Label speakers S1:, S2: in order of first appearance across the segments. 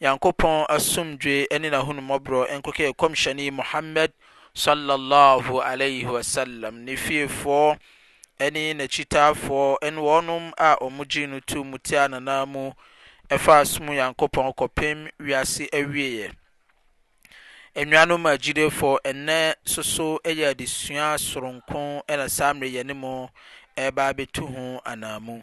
S1: Nyankopɔn asomdwoe ne n'ahummɔborɔ nkɔkɛɛ Kɔmhyɛni Muhammad Sallallahu Alaihi Wasallam, ne fiefoɔ ne n'akyitaafoɔ ne wɔnom a wɔgyee no too mu tiaa n'ananmu faa som Nyankopɔn kɔpem wiase awieɛ. Anuanom agyidefoɔ, ɛnnɛ soso yɛ adesua soronko na saa mmerɛ yɛne mo reba abɛtu ho ananmu.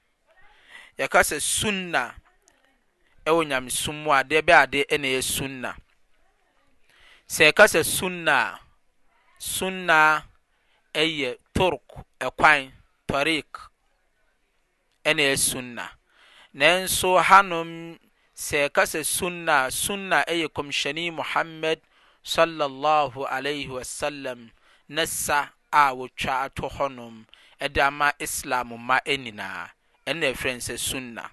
S1: Yɛka sɛ Sunnah wɔ Nyamesom mu a, deɛ bɛn adeɛ na ɛyɛ Sunnah? Sɛ yɛka sɛ Sunnah a, Sunnah yɛ Turk, ɛkwan, Tariq, ɛna ɛyɛ Sunnah. Nanso hanom Sɛ yɛka sɛ Sunnah a, Sunnah ɛyɛ Kɔmhyɛni Muhammad Sallallahu Alaihi Wasallam ne sa a wɔtwa ato hɔnom de ama Islam mma nyinaa. Ɛno na yɛfrɛ no sɛ Sunnah.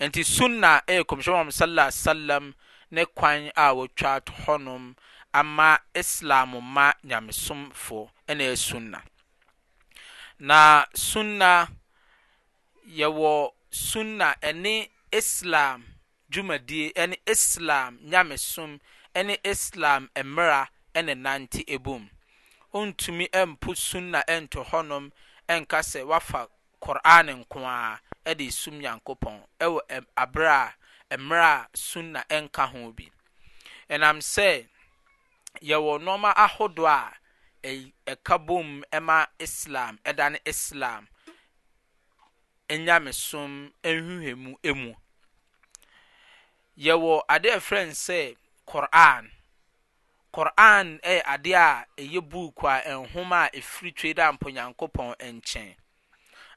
S1: Enti Sunnah ɛyɛ Kɔmhyɛni Muhammad Sallallahu Alaihi Wasallam ne kwan a wɔtwa ato hɔnom ama Islam mma Nyamesomfo, ɛna ɛyɛ Sunnah. Na Sunnah. Yɛwɔ Sunnah ɛne Islam dwumadie ne Islam nyamesom ne Islam mmra ne nante ɛbom. Wontumi mpo Sunnah nto hɔnom nka sɛ wafa Qur'aan nko ara de resom Nyankopɔn wɔ aberɛ a mmra a Sunnah nka ho bi. Ɛnam sɛ yɛwɔ nnoɔma ahodoɔ a ɛka bom ma Islam dane Islam nyamesom nhwehwɛmu mu. Yɛwɔ adeɛ a yɛfrɛ no sɛ Qur'aan. Qur'aan yɛ adeɛ a ɛyɛ buuku a nwoma a ɛfiri Twe Daa Mpo Nyankopɔn nkyɛn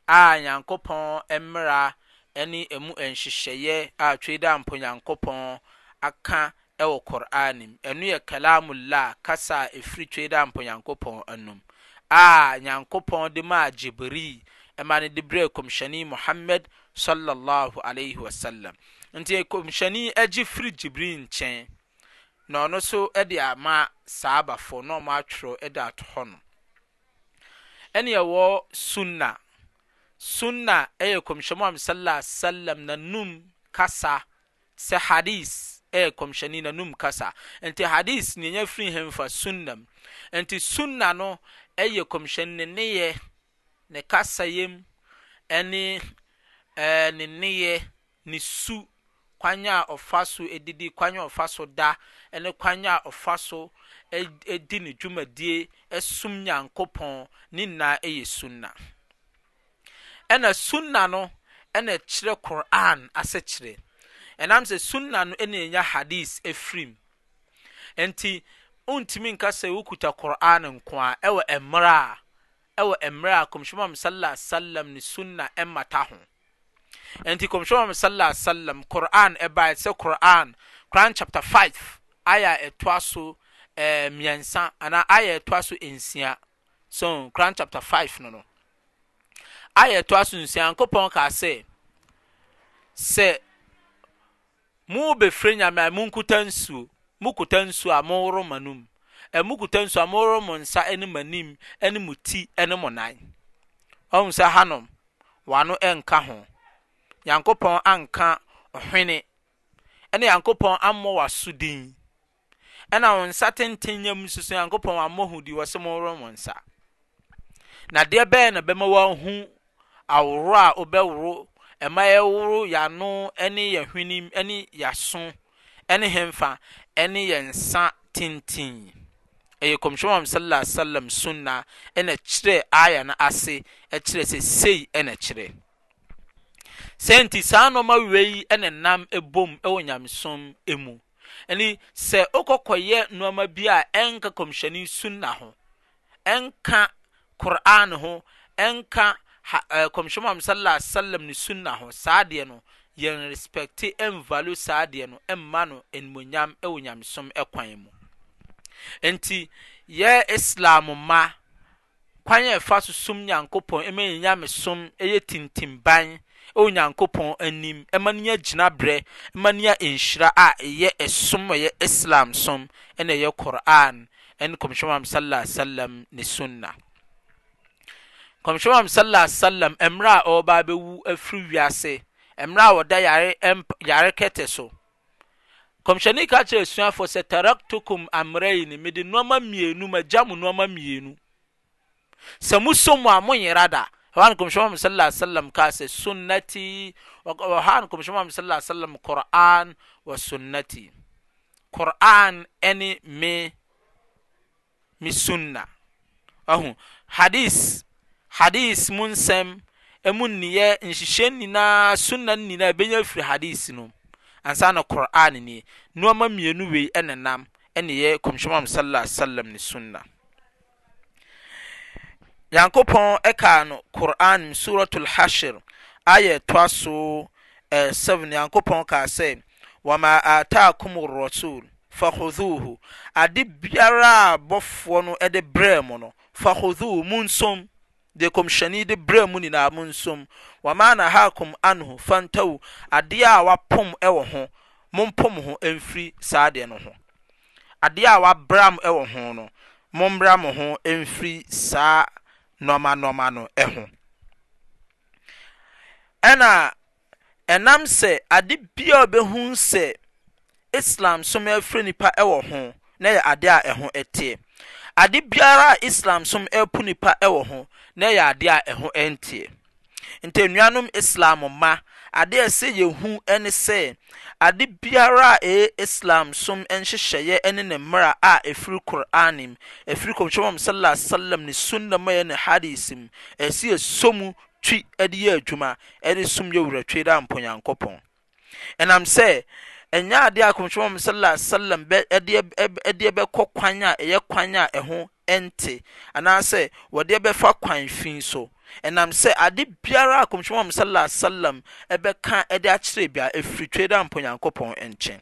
S1: a Nyankopɔn mmara ne ɛmu nhyehyɛeɛ a Twe Daa Mpo Nyankopɔn aka wɔ Qur'aan mu, ɛno yɛ Kalaamul-Laah, kasa a ɛfiri Tweedaampo Nyankopɔn anom, a Nyankopɔn de maa Jibriil ma no de brɛɛ Komhyɛni Muhammad sallallaahu alaihi wa sallam. Nti Komhyɛni gye firi Jibriil nkyɛn, na ɔno nso de ama Saabafoɔ na wɔn atwerɛ de ato hɔ nom. Ɛne ɛwɔ Sunna, Sunna yɛ Komhyɛni Muhammad sallallaahu alaihi wa sallam n'anom kasa Sɛ Hadis ɛyɛ Kɔmhyɛni n'anum kasa, nti Hadis no yɛnya firi hemfa? Sunnah mu. Nti Sunnah no ɛyɛ Kɔmhyɛni ne nneyɛ, ne kasayɛ mu, ɛne ɛɛ ne nneyɛ, ne su, kwan a ɔfa so didi, kwan a ɔfa so da, ɛne kwan a ɔfa so di ne dwumadie, ɛsom Nyankopɔn, ne nyinaa ɛyɛ Sunnah. Ɛna Sunnah no na ɛkyerɛ Qur'aan asɛkyerɛ. Ɛnam sɛ Sunnah no na yɛnya Hadiis firi mu. Ɛnti wontumi nka sɛ wokuta Qur'aan nko ara ɛwɔ mmerɛ a ɛwɔ mmerɛ a Kɔmhyɛni Muhammad Sallallahu Alaihi Wasallam ne Sunnah mmata ho. Ɛnti Kɔmhyɛni Muhammad Sallallahu Alaihi Wasallam Qur'aan ɛbaeɛ te sɛ Qur'aan, Qur'aan chapter five, ayah a ɛtoa so ɛɛ mmiɛnsa anaa ayah a ɛtoa so nsia. So Koran chapter five no no, ayɛ ɛtoa so nsia, Nyankopɔn kaa sɛ, sɛ mobɛfrɛ Nyame a monkuta nsuo, mokuta nsuo a moworo ma no mu, mokuta nsuo a moworo mo nsa ne mo anim ne mo ti ne mo nan. Ɔhu sɛ hanom, wano nka ho. Nyankopɔn anka hwene, ɛna Nyankopɔn ammɔ waso din. Ɛna wo nsa tenten nyɛ mu susu Nyankopɔn wammɔ hu di wɔse monworo mo nsa. Na deɛ bɛyɛ na bɛma wahu aworo a wobɛworo ɛma yɛworo yɛano ne yɛ hwenem ne yɛaso ɛne hemfa ɛne yɛ nsa tenten. Ɛyɛ Kɔmhyɛ Muhammad sallallahu alaihi wasallam sunna ɛna kyerɛ aya no ase ɛkyerɛ sɛ sei ɛna kyerɛ. Sɛ nti saa nnoɔma wei ɛna nam ɛbom ɛwɔ nyamesom ɛmu. Ɛnde sɛ wokɔ kɔyɛ nnoɔma bi a ɛnka Kɔmhyɛni Sunnah ho, ɛnka Qur'aan ho, ɛnka ha ɛɛ Kɔmhyɛni Muhammad Sallallahu Alaihi Wasallam ne Sunnah ho, saa adeɛ no, yɛn respecte ɛn value saa adeɛ no ɛmma no animuonyam wɔ Nyamesom kwan mu. Ɛnti, yɛ Islam mma, kwan a ɛfa so som Nyankopɔn ma yɛn nyamesom yɛ tintimban wɔ Onyankopɔn anim ma no nya gyinabrɛ ma no nya nhyira a ɛyɛ som a ɛyɛ Islam som na ɛyɛ Qur'aan ne Kɔmhyɛni Muhammad Sallallahu Alaihi Wasallam ne Sunnah. Kɔmhyɛni Muhammad Sallallahu Alaihi Wasallam mmerɛ a ɔreba abɛwu afiri wiase, mmerɛ a ɔda yare mpa yare kɛtɛ so, Kɔmhyɛni ka kyerɛ asuafoɔ sɛ, Taraktukum amrayni, mede nnoɔma mmienu, magya mo nnoɔma mmienu. Sɛ mosɔ mu a, monyera da. Ɛhɔ ara na Kɔmhyɛni Muhammad sallallahu alaihi wasallam kaa sɛ, Sunnati, ɛhɔ ara na Kɔmhyɛni Muhammad sallallahu alaihi wasallam, Qur'aan wa sunnati, Qur'aan ɛne me me Sunnah. Wahu? Hadith, Hadith mu nsɛm, ɛmu nneyɛ, nhyehyɛɛ nyinaa, Sunnah no nyinaa ɛbɛnya afiri Hadith no mu. Ansa na Qur'aan nie. Nnoɔma mmienu wei na ɛnam na ɛyɛ Kɔmhyɛni Muhammad Sallallahu Alaihi Wasallam ne Sunnah. Nyankopɔn ɛkaa no Qur'aan mu, Suratul Hashr, Ayah ɛtoa so 7, Nyankopɔn kaa sɛ, Wamaa aataakumur-Rasuul, fakhudhuuhu, ade biara a bɔfoɔ no de brɛɛ mo no, fakhudhuuhu, monsom, deɛ Kɔmhyɛni de brɛɛ mo nyinaa, monsom, wamaa nahaakum anhu, fantawu, adeɛ a wapom wɔ ho, mompom mo ho mfiri saa adeɛ no ho, adeɛ a wabram wɔ ho no, mommra mo ho mfiri saa nnoɔma nnoɔma no ho. Ɛna Ɛnam sɛ ade biara a obehu sɛ Islam som refrɛ nnipa wɔ ho na ɛyɛ ade a ɛho teɛ. Ade biara a Islam som repo nnipa wɔ ho na ɛyɛ ade a ɛho nteɛ. Nti anuanom Islam mma, ade a ɛsɛ yehu ne sɛ ade biara a ɛyɛ Islam som nhyehyɛeɛ ne ne mmara a ɛfiri Qur'aan mu, ɛfiri Kɔmhyɛni Muhammad sallallahu alaihi wasallam ne Sunnah mu a ɛyɛ ne Hadiis mu, ɛsɛ yɛsɔ mu twi de yɛ adwuma de som yɛ wura twi de ampo Nyankopɔn. Ɛnam sɛ ɛnyɛ adeɛ a Kɔmhyɛni Muhammad sallallahu alaihi wasallam bɛ ɛdeɛ ɛdeɛ bɛkɔ kwan a ɛyɛ kwan a ɛho ɛnte anaasɛ wɔde ɛbɛfa kwan fi so. Ɛnam sɛ ade biara a Kɔmhyɛni Muhammad sallallahu alaihi wasallam ɛbɛka ɛde akyerɛ biara ɛfiri twi de ampo Nyankopɔn nkyɛn.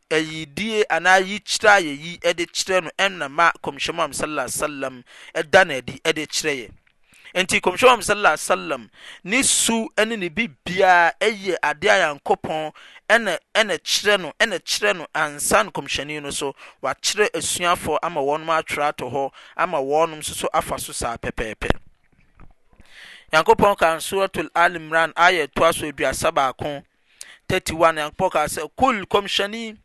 S1: Ayiyidie anaa yikyerɛ a yɛyi de kyerɛ no na ma Kɔmhyɛni Muhammad sallallahu alaihi wasallam da no adi de kyerɛ yɛn. Enti Kɔmhyɛni Muhammad sallallahu alaihi wasallam ne su ne ne biribiara yɛ adeɛ a Nyankopɔn na ɛna kyerɛ no ɛna kyerɛ no ansa no Kɔmhyɛni no so wakyerɛ asuafoɔ ama wɔnom atwerɛ ato hɔ ama wɔnom nso so afa so saa pɛpɛɛpɛ. Nyankopɔn kaa Suratul Al Imran ayah ɛtoa so aduasa baako thirty one, Nyankopɔn kaa sɛ, Kul, Kɔmhyɛni,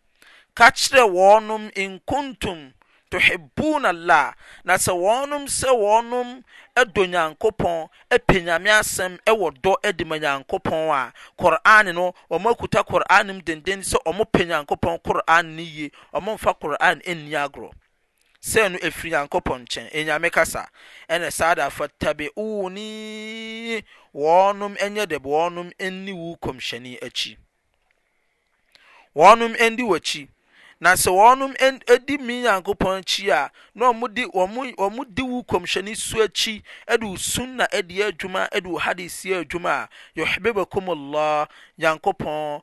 S1: ka kyerɛ wɔnom, Inkuntum tohibun Allah, na sɛ wɔnom sɛ wɔnom dɔ Nyankopɔn, pɛ Nyame asɛm wɔ dɔ de ma Nyankopɔn a, Qur'aan no, wɔn akuta Qur'aan no mu denden sɛ wɔpɛ Nyankopɔn Qur'aan no yie, wɔmfa Qur'aan nni agorɔ. Sɛ no ɛfiri Nyankopɔn nkyɛn, anyame kasa, ɛna saa da fattabi'uni, wɔnom nyɛ dɛ wɔnom nni wo Kɔmhyɛni akyi. Wɔnom ndi w'akyi. Na sɛ wɔnom di me Nyankopɔn akyi a, na wɔn de, wɔn, wɔn di wo Kɔmhyɛni su akyi, de wo Sunnah di adwuma, de wo Hadith yɛ adwuma a, yuhbibukumullah, Nyankopɔn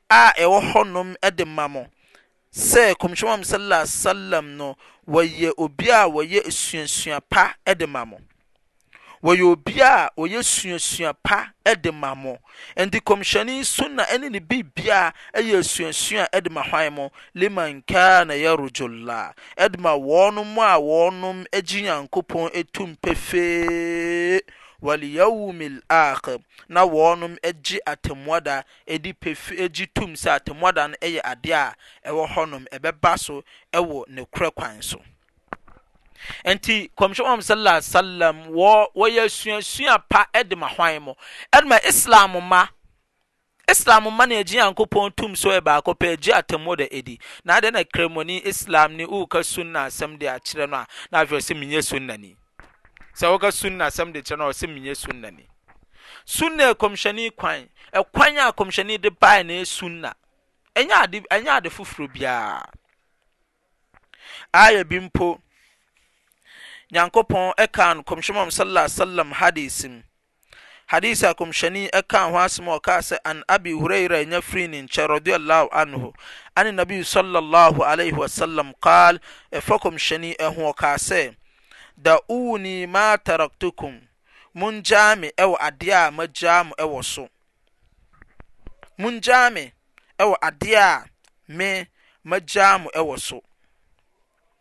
S1: a ɛwɔ hɔnom de ma mo, sɛ Kɔmhyɛni Muhammad Sallallahu Alaihi Wasallam no, ɔyɛ obi a ɔyɛ suasua pa de ma mo. Ɔyɛ obi a ɔyɛ suasua pa de ma mo. Ɛnti Kɔmhyɛni Sunnah ne ne biribiara yɛ suasua de ma hwan mo? Liman kaana yarujullah, de ma wɔnom a wɔnom gye Nyankopɔn tum pefee, wal yawmil akhir, na wɔnom gye Atemmuada di pefee gye tom sɛ atemmuada no yɛ ade a ɛwɔ hɔnom, ɛbɛba so wɔ nokorɛ kwan so. Enti Kɔmhyɛni Muhammad sallallahu alaihi wasallam wɔ wɔyɛ asuasua pa de ma hwan mo? Ɛde ma Islam mma. Islam mma na egye Nyankopɔn tom sɛ ɔyɛ baako pɛ, egye atemmuda di. Na adɛn na Kramoni Islamni reka sunna asɛm de akyerɛ no a, na ahwɛ sɛ menyɛ sunnani? Sɛ woka sunna asɛm de kyerɛ no a, ɔsɛ menyɛ sunnani. Sunna yɛ kɔmhyɛni kwan. Ɛkwan a kɔmhyɛni de bae na ɛyɛ sunna. Ɛnyɛ ade ɛnyɛ ade foforɔ biara. Aya bi mpo, Nyankopɔn ɛkaa no kɔmhyɛni Muhammad sallallahu alaihi wasallam hadis mu. Hadis a Kɔmhyɛni kaa ho asɛm a ɔkaa sɛ an Abi Huraira enya firi ne nkyɛn radiyallahu anhu ani Nabi sallallahu alayhi wa sallam qaal ɛfa Kɔmhyɛni ho ɔkaa sɛ Da'uni ma taraktukum mongyaa me ɛwɔ adeɛ a magyaa mo ɛwɔ so mongyaa me ɛwɔ adeɛ a me magyaa mo ɛwɔ so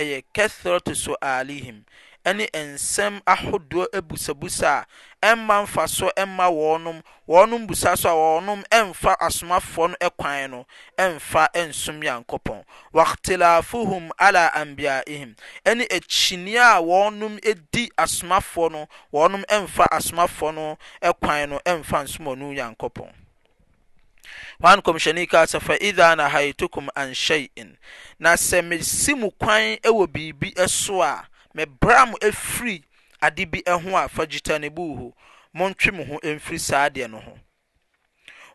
S1: ɛyɛ kathratu su'aalihim, ɛne nsɛm ahodoɔ abusabusa a ɛmma mfasoɔ mma wɔnom, wɔnom busa so a wɔnom mfa asomafoɔ no kwan no mfa nsom Nyankopɔn, wa'khtilafuhum ala anbia'ihim, ɛne akyinnyeɛ a wɔnom di asomafoɔ no, wɔnom mfa asomafoɔ no kwan no mfa nsom wɔnom Nyankopɔn. Hwan Kɔmhyɛni kaa sɛ, Fa idha nahaytukum an shay'in, Na sɛ mesi mo kwan wɔ biribi so a, mebra mo firi ade bi ho a, fajtanibuhu, montwe mo ho mfiri saa adeɛ no ho.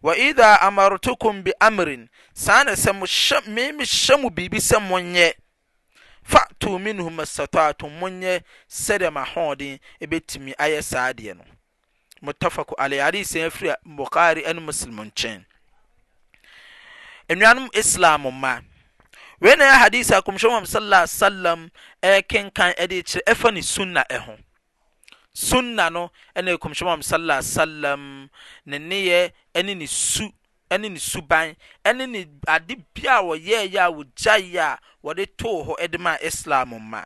S1: Wa idha amartukum bi amrin, Saa na sɛ mohyɛ, me mehyɛ mo biribi sɛ monyɛ, fa'tu minhu mastata'tum, monyɛ sɛdeɛ mo ahoɔden bɛtumi ayɛ saa adeɛ no. Muttafaqu alayh, hadisi yi firi Bukhari ɛne Muslim nkyɛn. Anuanom Islam mma, wei na yɛ hadisi a Kɔmhyɛn Muhammad sallallahu alaihi wasallam ɛrekenkan ɛde kyerɛ ɛfa ne sunna ɛho. Sunna no ɛna Kɔmhyɛn Muhammad sallallahu alaihi wasallam ne nneyɛ ɛne ne su ɛne ne suban ɛne ne ade bi a wɔyɛɛyɛ a wɔgyaeɛ a wɔde too hɔ ɛde maa Islam mma.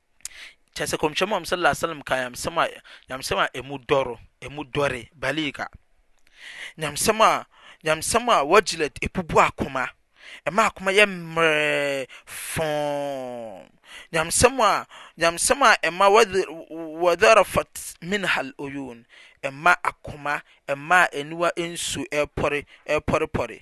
S1: Kyerɛ sɛ Kɔmhyɛni Muhammad sallallahu alaihi wasallam ka nyamesɛm a nyamesɛm a emu dɔro, emu dɔre, baliga. Nyamesɛm a nyamesɛm a wajilat ebubu akoma, ɛma akoma yɛ mmerɛɛ fɔɔn. Nyamesɛm a nyamesɛm a ɛma wadharafat minhal uyun, ɛma akoma, ɛma aniwa nsu ɛpɔre ɛpɔrepɔre.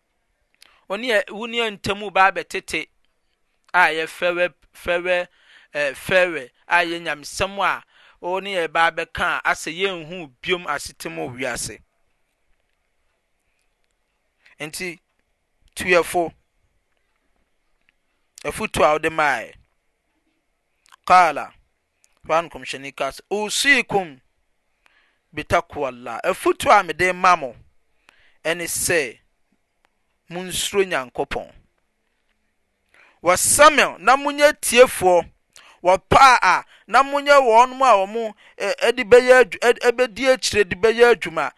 S1: Ɔne a wo nua ntam ba abɛtete a yɛ fɛwɛ fɛwɛ eh, fɛwɛ a yɛ nyamesɛm a wo ne yɛ ba abɛka a asɛ yɛnhu biom asetem wɔ wiase. Nti tuyɛfo afutu a wode maaɛ. Kala Hɔ a na Kɔmhyɛni kaa sɛ, Usiikum bitakuwallah, afutuo a mede rema mo ne sɛ monsuro Nyankopɔn. Wa sami' na monyɛ tiefoɔ, wa ta'a na monyɛ wɔn a wɔde bɛyɛ ɛbɛdi akyire de bɛyɛ adwuma,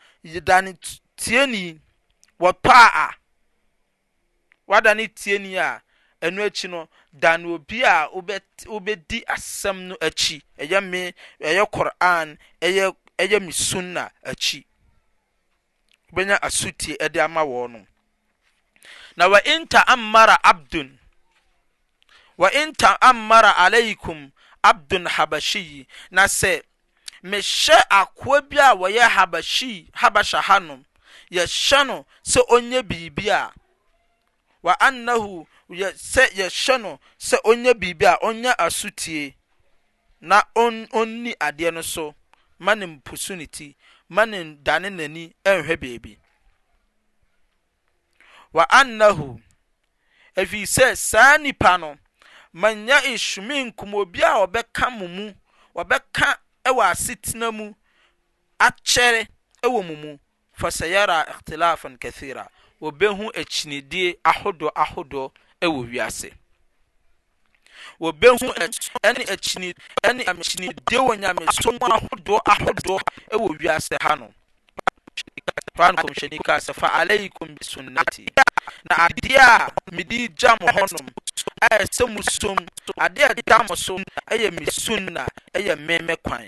S1: dane tieni, wa ta'a. Woadane tieni a, ɛno akyi no, dane obi a wobɛdi asɛm no akyi, ɛyɛ me, ɛyɛ Qur'aan, ɛyɛ ɛyɛ me Sunnah akyi. Wobɛnya asutie ɛde ama wɔnom. Na wa in ta'ammara abdun, wa in ta'ammara alaykum abdun habashiyyi, na sɛ Mehyɛ akoa bi a ɔyɛ Habashi, Habasha ha nom, yɛhyɛ no sɛ ɔnyɛ biribi a, wa annahu, yɛ, sɛ yɛhyɛ no sɛ ɔnyɛ biribi a, ɔnyɛ aso tie, na ɔn, ɔnni adeɛ no so, ma no mpusu ne ti, ma no ndane n'ani nhwɛ baabi. wa annahu, ɛfiri sɛ saa nipa no, man ya'ish minkum, obiara a ɔbɛka mo mu, ɔbɛka wɔ asetena mu akyɛre wɔ mo mu, fasayara ikhtilafan kathira, ɔbɛhu akyinidie ahodoɔ ahodoɔ wɔ wiase. Wɔbɛhu ɛn ne akyini ne akyinnyedie wɔ nyamesom ahodoɔ ahodoɔ wɔ wiase ha no. Fa no kɔmhyɛni kaa sɛ fa aleikum bi sunnati na adeɛ a mede gya mo hɔnom a ɛsɛ mo som adeɛ a ɛda mo so ɛyɛ me sunna ɛyɛ me me kwan.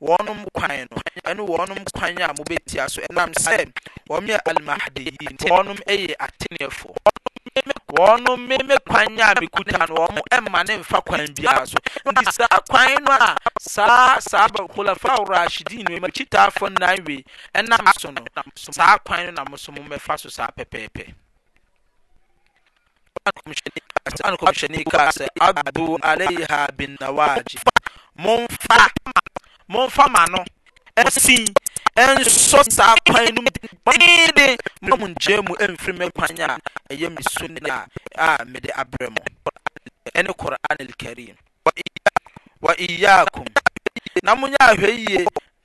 S1: wɔnom kwan no, ɛne wɔnom kwan a mobɛtia so, ɛnam sɛ wɔyɛ Al-Mahdiyyin, wɔnom ye ateneɛfoɔ. Wɔnom me me kwan a mekuta no, wɔn mma ne mfa kwan biara so. Nti saa kwan no a saa saaba Khulafa Rashidin wei, makyitaafoɔ nnan wei, ɛnam so no, saa kwan no na mo so mommɛfa so saa pɛpɛɛpɛ. Ɛsan Kɔmhyɛni kaa sɛ, Addu alaiha bin nawajid, Momfa, momfa mo ano sin nsɔ saa kwan no mu denneenen, na monnyae mu mmfiri me kwan a ɛyɛ me sunna a mede abrɛ mo, ɛne Qur'aan al-Kareem. Wa iyaakum, na monyɛ ahwɛyie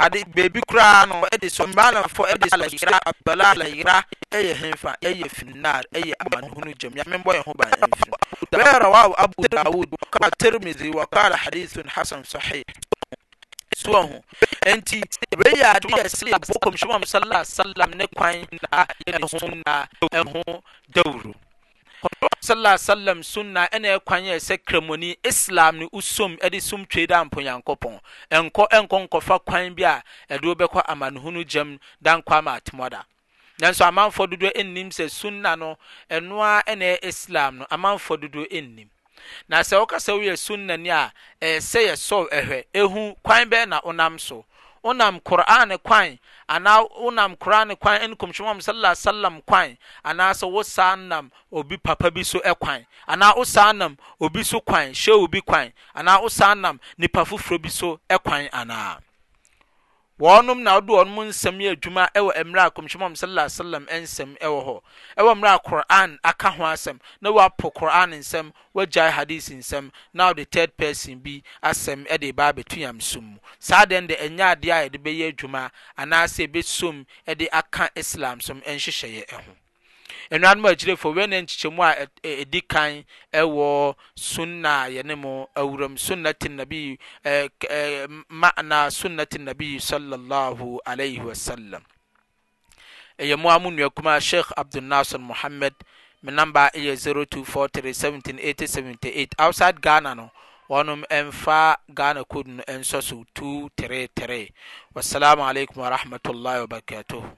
S1: Ade baabi koraa no, de Somalifoɔ de Salayera, Abdallah Salayera yɛ henfa? Yɛ finnar, yɛ amanehunu gyam. Nyame mbɔ yɛn ho ban mfiri no. Wɛɛ Rawaahu Abu Dawood, wɔ Tirmidhi, wɔ Qaala Hadithun Hasan Sahih. So ahu? Enti, wei yɛ ade a ɛsɛ yɛbɔ Kɔmhyɛni Muhammad Sallallahu Alaihi Wasallam ne kwan a ɛho nna, ɛho dawuro. Kɔmhyɛni Sallallahu Alaihi Wasallam Sunnah ɛna ɛkwan yɛ sɛ Kramoni, Islam no Usom ɛde som twei da mpo Nyankopɔn. Ɛnkɔ ɛnkɔ nkɔfa kwan bi a ɛde wo bɛkɔ Amanehunu gyam da nkɔ ama Atemɔda. Nanso amanfoɔ dodoɔ nnim sɛ Sunnah no ɛno ara ɛna ɛyɛ Islam no, amanfoɔ dodoɔ nnim. Na sɛ woka sɛ woyɛ Sunnani a, ɛyɛ sɛ yɛsɔ wo hwɛ, ehu kwan bɛn na wonam so? Wonam Qur'aan kwan anaa wonam Qur'aan kwan ɛne Nkɔmhyɛni Muhammad Sallallahu Alaihi Wasallam kwan anaasɛ wosan nam obi papa bi so kwan anaa wosan nam obi so kwan, Shehu bi kwan anaa wosan nam nipa foforɔ bi so kwan anaa? Wɔnom na wɔde wɔnom nsɛm yɛ adwuma wɔ mmerɛ a Nkɔmhyɛ Muhammad sallallahu alaihi wasallam nsɛm wɔ hɔ, wɔ mmerɛ a Qur'aan aka ho asɛm, na wɔapo Qur'aan nsɛm, wɔagyae Hadiis nsɛm, na wɔde third person bi asɛm de reba abɛto Nyamesom mu. Saa deɛ no deɛ ɛnyɛ adeɛ a yɛde bɛyɛ adwuma anaasɛ yɛbɛsom de aka Islamsom nhyehyɛeɛ ho. Anuanom akyirefo, wei ne nkyekyɛmu a edi kan wɔ Sunna a yɛne mo awura mu, Sunnati Nabi, ma'na Sunnati Nabi sallallahu alaihi wa sallam. Ɛyɛ mo ara mo nua kumaa Sheikh Abdul Nasser Mohammed, me namba yɛ 0243 17 80 78, outside Ghana no, wɔnom mfa Ghana code no nsɔ so, 233. Wassalamu alaikum wa rahmatullahi wa barakatuhu.